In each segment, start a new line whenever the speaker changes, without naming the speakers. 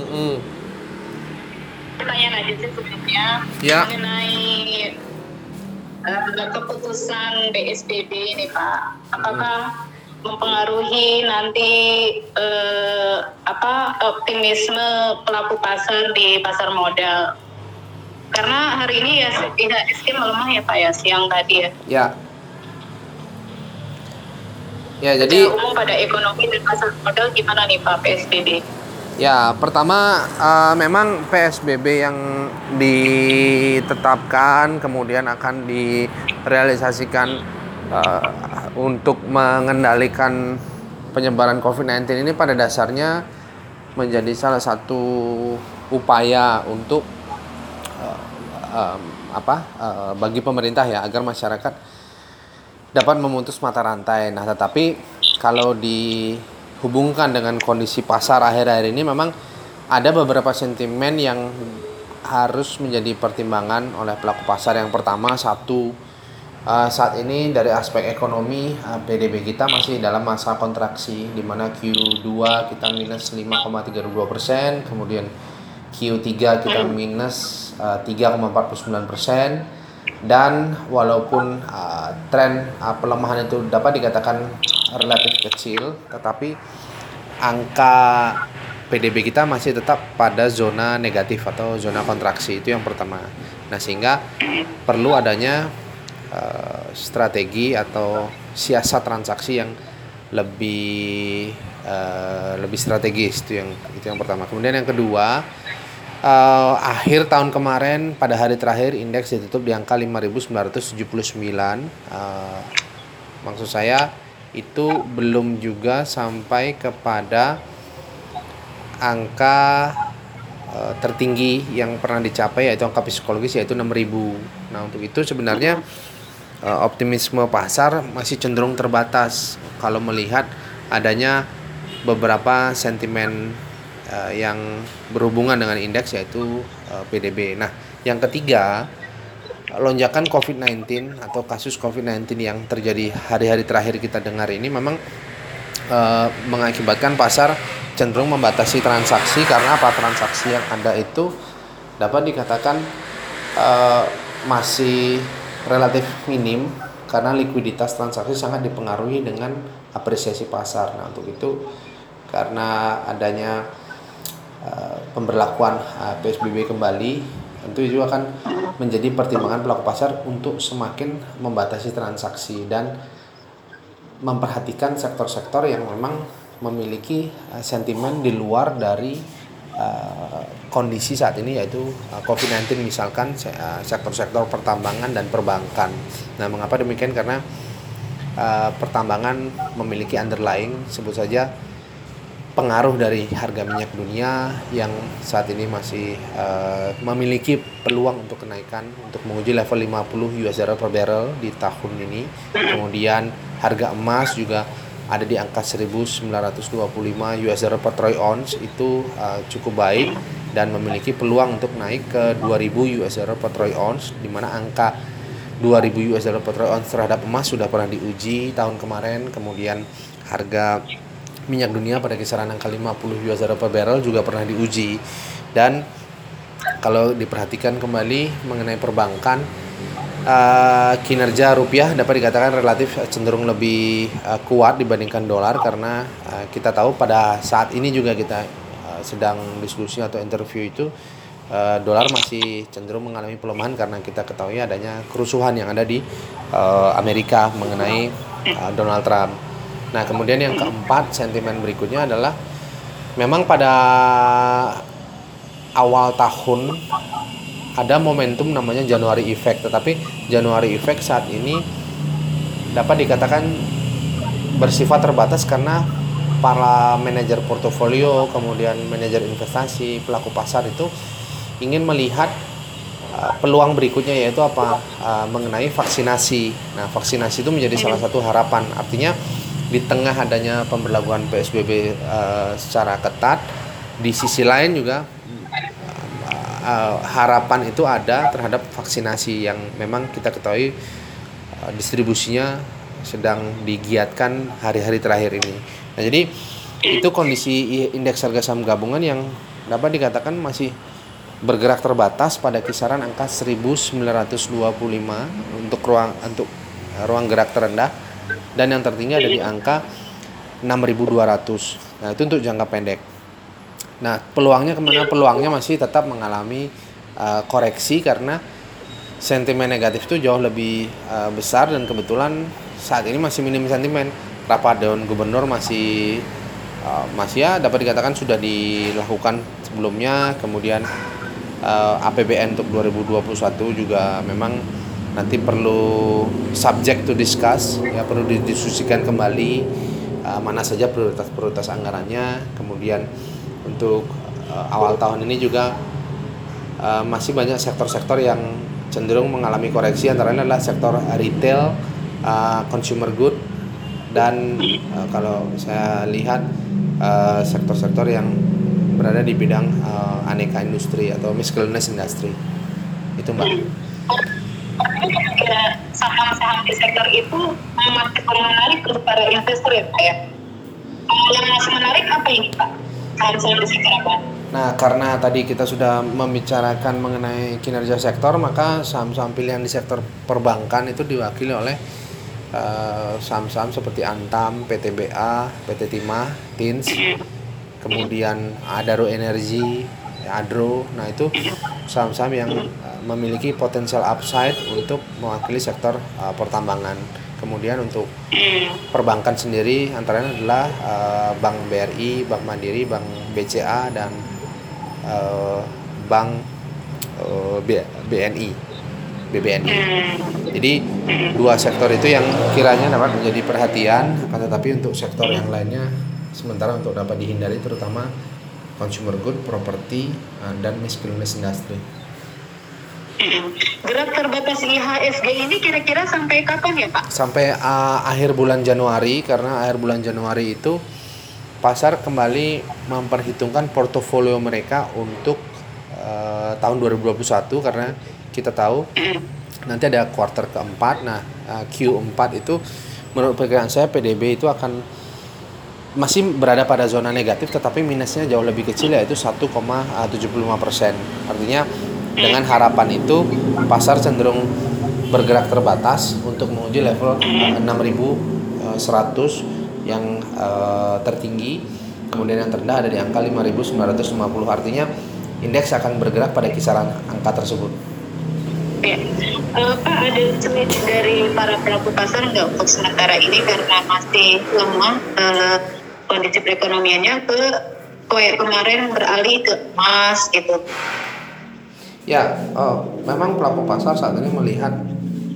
Mm-mm.
Pertanyaan aja sih sebelumnya
Ya.
mengenai eh, keputusan BSBB ini Pak. Apakah mempengaruhi nanti eh, apa optimisme pelaku pasar di pasar modal? Karena hari ini ya IHSG melemah ya Pak ya siang tadi ya.
Ya. Ya, jadi
Secara umum pada ekonomi dan pasar modal gimana nih Pak PSBB?
Ya, pertama eh, memang PSBB yang ditetapkan kemudian akan direalisasikan eh, untuk mengendalikan penyebaran COVID-19 ini pada dasarnya menjadi salah satu upaya untuk eh, em, apa eh, bagi pemerintah ya agar masyarakat dapat memutus mata rantai. Nah, tetapi kalau dihubungkan dengan kondisi pasar akhir-akhir ini memang ada beberapa sentimen yang harus menjadi pertimbangan oleh pelaku pasar. Yang pertama, satu eh, saat ini dari aspek ekonomi eh, PDB kita masih dalam masa kontraksi di mana Q2 kita minus 5,32 persen, kemudian Q3 kita minus eh, 3,49 persen dan walaupun uh, tren uh, pelemahan itu dapat dikatakan relatif kecil tetapi angka PDB kita masih tetap pada zona negatif atau zona kontraksi. Itu yang pertama. Nah sehingga perlu adanya uh, strategi atau siasat transaksi yang lebih uh, lebih strategis. Itu yang itu yang pertama. Kemudian yang kedua Eh, akhir tahun kemarin pada hari terakhir indeks ditutup di angka 5979 Eh, maksud saya itu belum juga sampai kepada angka eh, tertinggi yang pernah dicapai yaitu angka psikologis yaitu 6000 nah untuk itu sebenarnya eh, optimisme pasar masih cenderung terbatas kalau melihat adanya beberapa sentimen eh, yang berhubungan dengan indeks yaitu eh, PDB. Nah, yang ketiga, lonjakan COVID-19 atau kasus COVID-19 yang terjadi hari-hari terakhir kita dengar ini memang eh, mengakibatkan pasar cenderung membatasi transaksi karena apa transaksi yang ada itu dapat dikatakan eh, masih relatif minim karena likuiditas transaksi sangat dipengaruhi dengan apresiasi pasar. Nah, untuk itu karena adanya uh, pemberlakuan PSBB kembali tentu itu akan menjadi pertimbangan pelaku pasar untuk semakin membatasi transaksi dan memperhatikan sektor-sektor yang memang memiliki uh, sentimen di luar dari uh, kondisi saat ini yaitu uh, COVID-19 misalkan se- sektor-sektor pertambangan dan perbankan. Nah, mengapa demikian? Karena uh, pertambangan memiliki underlying sebut saja pengaruh dari harga minyak dunia yang saat ini masih uh, memiliki peluang untuk kenaikan untuk menguji level 50 US dollar per barrel di tahun ini. Kemudian harga emas juga ada di angka 1925 US dollar per troy ounce itu uh, cukup baik dan memiliki peluang untuk naik ke 2000 US dollar per troy ounce di mana angka 2000 US dollar per troy ounce terhadap emas sudah pernah diuji tahun kemarin kemudian harga minyak dunia pada kisaran angka 50 US dollar per barrel juga pernah diuji dan kalau diperhatikan kembali mengenai perbankan eh, kinerja rupiah dapat dikatakan relatif cenderung lebih eh, kuat dibandingkan dolar karena eh, kita tahu pada saat ini juga kita eh, sedang diskusi atau interview itu eh, dolar masih cenderung mengalami pelemahan karena kita ketahui adanya kerusuhan yang ada di eh, Amerika mengenai eh, Donald Trump. Nah, kemudian yang keempat sentimen berikutnya adalah memang pada awal tahun ada momentum namanya Januari Effect, tetapi Januari Effect saat ini dapat dikatakan bersifat terbatas karena para manajer portofolio, kemudian manajer investasi, pelaku pasar itu ingin melihat uh, peluang berikutnya yaitu apa Uh, mengenai vaksinasi. Nah, vaksinasi itu menjadi salah satu harapan. Artinya di tengah adanya pemberlakuan PSBB uh, secara ketat, di sisi lain juga uh, harapan itu ada terhadap vaksinasi yang memang kita ketahui uh, distribusinya sedang digiatkan hari-hari terakhir ini. Nah, jadi itu kondisi indeks harga saham gabungan yang dapat dikatakan masih bergerak terbatas pada kisaran angka 1925 untuk ruang untuk eh, ruang gerak terendah dan yang tertinggi ada di angka 6200. Nah, itu untuk jangka pendek. Nah, peluangnya ke mana? Peluangnya masih tetap mengalami uh, koreksi karena sentimen negatif itu jauh lebih uh, besar dan kebetulan saat ini masih minim sentimen. Rapat Dewan Gubernur masih uh, masih ya dapat dikatakan sudah dilakukan sebelumnya. Kemudian uh, APBN untuk 2021 juga memang nanti perlu subject to discuss ya perlu didiskusikan kembali uh, mana saja prioritas-prioritas anggarannya. Kemudian untuk uh, awal tahun ini juga uh, masih banyak sektor-sektor yang cenderung mengalami koreksi antara lain adalah sektor retail, uh, consumer good dan uh, kalau saya lihat sektor-sektor uh, yang berada di bidang uh, aneka industri atau miscellaneous industry. Itu Mbak.
Saham-saham di sektor itu masih menarik untuk para investor ya Pak ya? Yang masih menarik apa ini Pak? Saham-saham di sektor apa?
Nah, karena tadi kita sudah membicarakan mengenai kinerja sektor, maka saham-saham pilihan di sektor perbankan itu diwakili oleh eh, saham-saham seperti Antam, PTBA, PT Timah, Tins, kemudian Adaro Energi, Adro. Nah, itu saham-saham yang uh, memiliki potensial upside untuk mewakili sektor uh, pertambangan. Kemudian untuk perbankan sendiri antara lain adalah uh, Bank BRI, Bank Mandiri, Bank BCA dan uh, Bank uh, BNI, BBNI. Jadi dua sektor itu yang kiranya dapat menjadi perhatian, tetapi untuk sektor yang lainnya sementara untuk dapat dihindari terutama consumer good, property, uh, dan miscellaneous industry.
Gerak terbatas IHSG ini kira-kira sampai kapan ya Pak?
Sampai uh, akhir bulan Januari karena akhir bulan Januari itu pasar kembali memperhitungkan portofolio mereka untuk uh, tahun 2021 karena kita tahu nanti ada kuartal keempat. Nah, uh, Q4 itu menurut perkiraan saya PDB itu akan masih berada pada zona negatif tetapi minusnya jauh lebih kecil yaitu 1,75 persen. Artinya dengan harapan itu pasar cenderung bergerak terbatas untuk menguji level 6100 yang uh, tertinggi kemudian yang terendah ada di angka 5950 artinya indeks akan bergerak pada kisaran angka tersebut.
Ya. Uh, Pak ada tweet dari para pelaku pasar nggak untuk sementara ini karena masih lemah uh, kondisi perekonomiannya ke kayak kemarin beralih ke emas gitu.
Ya, oh, memang pelaku pasar saat ini melihat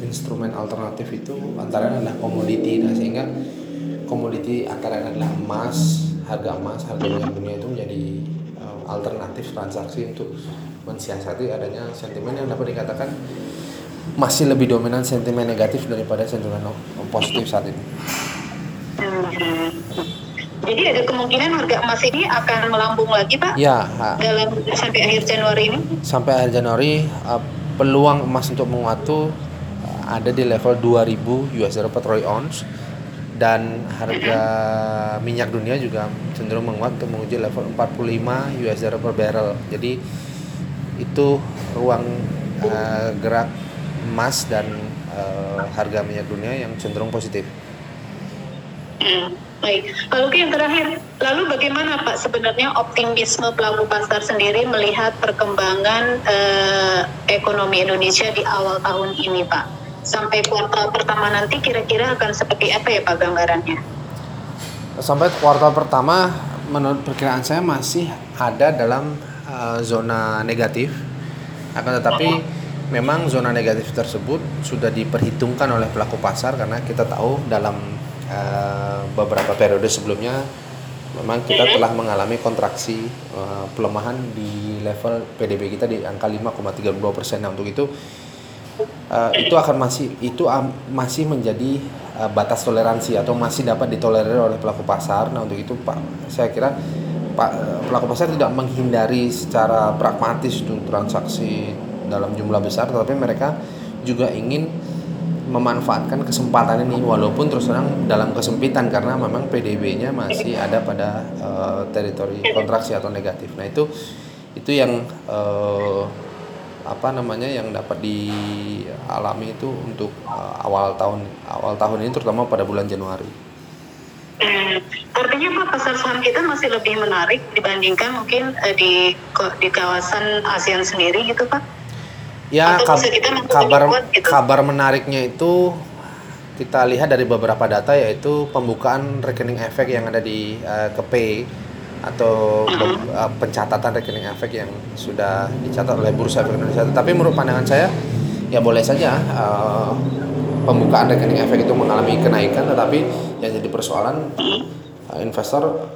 instrumen alternatif itu antara adalah komoditi, nah sehingga komoditi antara adalah emas, harga emas, harga minyak dunia itu menjadi uh, alternatif transaksi untuk mensiasati adanya sentimen yang dapat dikatakan masih lebih dominan sentimen negatif daripada sentimen positif saat ini.
Jadi ada kemungkinan harga emas ini akan melambung lagi Pak?
Ya.
Dalam sampai akhir Januari ini?
Sampai akhir Januari uh, peluang emas untuk menguat uh, ada di level 2000 US dollar per troy ounce dan harga minyak dunia juga cenderung menguat untuk menguji level 45 US dollar per barrel. Jadi itu ruang uh, gerak emas dan uh, harga minyak dunia yang cenderung positif.
Hmm, baik, lalu yang terakhir, lalu bagaimana Pak sebenarnya optimisme pelaku pasar sendiri melihat perkembangan uh, ekonomi Indonesia di awal tahun ini Pak? sampai kuartal pertama nanti kira-kira akan seperti apa ya Pak gambarannya?
Sampai kuartal pertama menurut perkiraan saya masih ada dalam uh, zona negatif. Akan tetapi memang zona negatif tersebut sudah diperhitungkan oleh pelaku pasar karena kita tahu dalam uh, beberapa periode sebelumnya memang kita mm-hmm. telah mengalami kontraksi uh, pelemahan di level PDB kita di angka 5,32 persen. Nah untuk itu uh, itu akan masih itu um, masih menjadi uh, batas toleransi atau masih dapat ditolerir oleh pelaku pasar. Nah untuk itu Pak, saya kira Pak pelaku pasar tidak menghindari secara pragmatis untuk transaksi dalam jumlah besar, tetapi mereka juga ingin memanfaatkan kesempatan ini walaupun terus terang dalam kesempitan karena memang PDB-nya masih ada pada eh, teritori kontraksi atau negatif. Nah itu itu yang eh, apa namanya yang dapat dialami itu untuk eh, awal tahun awal tahun ini terutama pada bulan Januari.
Hmm, artinya Pak pasar saham kita masih lebih menarik dibandingkan mungkin eh, di di kawasan ASEAN sendiri gitu Pak?
Ya
Atau
kab-
kita
kabar
gitu.
kabar menariknya itu kita lihat dari beberapa data yaitu pembukaan rekening efek yang ada di eh, KPI atau be- eh, pencatatan rekening efek yang sudah dicatat oleh Bursa Efek Indonesia. Tapi menurut pandangan saya ya boleh saja eh, pembukaan rekening efek itu mengalami kenaikan tetapi yang jadi persoalan eh, investor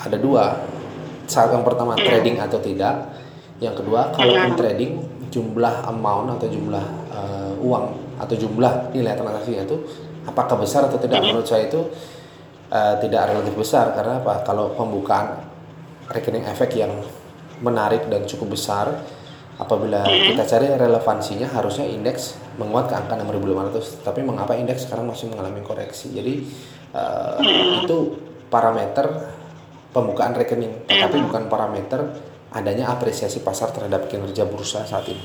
ada dua. Saat yang pertama trading atau tidak. Yang kedua kalaupun trading jumlah amount atau jumlah eh, uang atau jumlah nilai transaksinya itu apakah besar atau tidak? Menurut saya itu eh, tidak relatif besar. Karena apa? Kalau pembukaan rekening efek yang menarik dan cukup besar apabila kita cari relevansinya harusnya indeks menguat ke angka 6500 tapi mengapa indeks sekarang masih mengalami koreksi? Jadi eh, itu parameter pembukaan rekening. Tetapi bukan parameter adanya apresiasi pasar terhadap kinerja bursa saat ini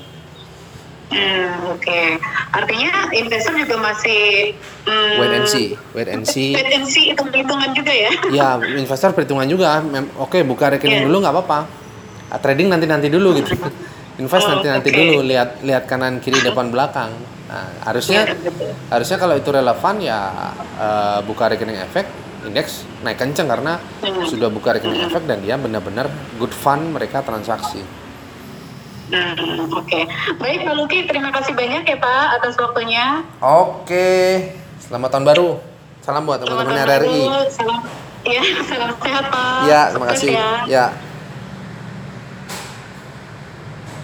Hmm, Oke, artinya investor juga masih hmm,
wait and see wait and see
wait and see hitung-hitungan juga ya?
ya investor perhitungan juga Mem- oke buka rekening
Iya.
dulu nggak apa-apa Ah, trading nanti nanti dulu gitu invest
Oh,
nanti nanti
oke.
dulu lihat lihat kanan kiri depan belakang nah, harusnya
Iya, betul.
harusnya kalau itu relevan ya eh, buka rekening efek indeks naik kenceng karena
Hmm.
sudah buka rekening efek dan dia benar-benar good fund mereka transaksi
Hmm, Oke, baik Pak Luki, terima kasih banyak ya Pak atas waktunya.
oke selamat tahun baru salam buat teman-teman RRI
Salam, ya, salam sehat Pak.
ya terima kasih
ya.
ya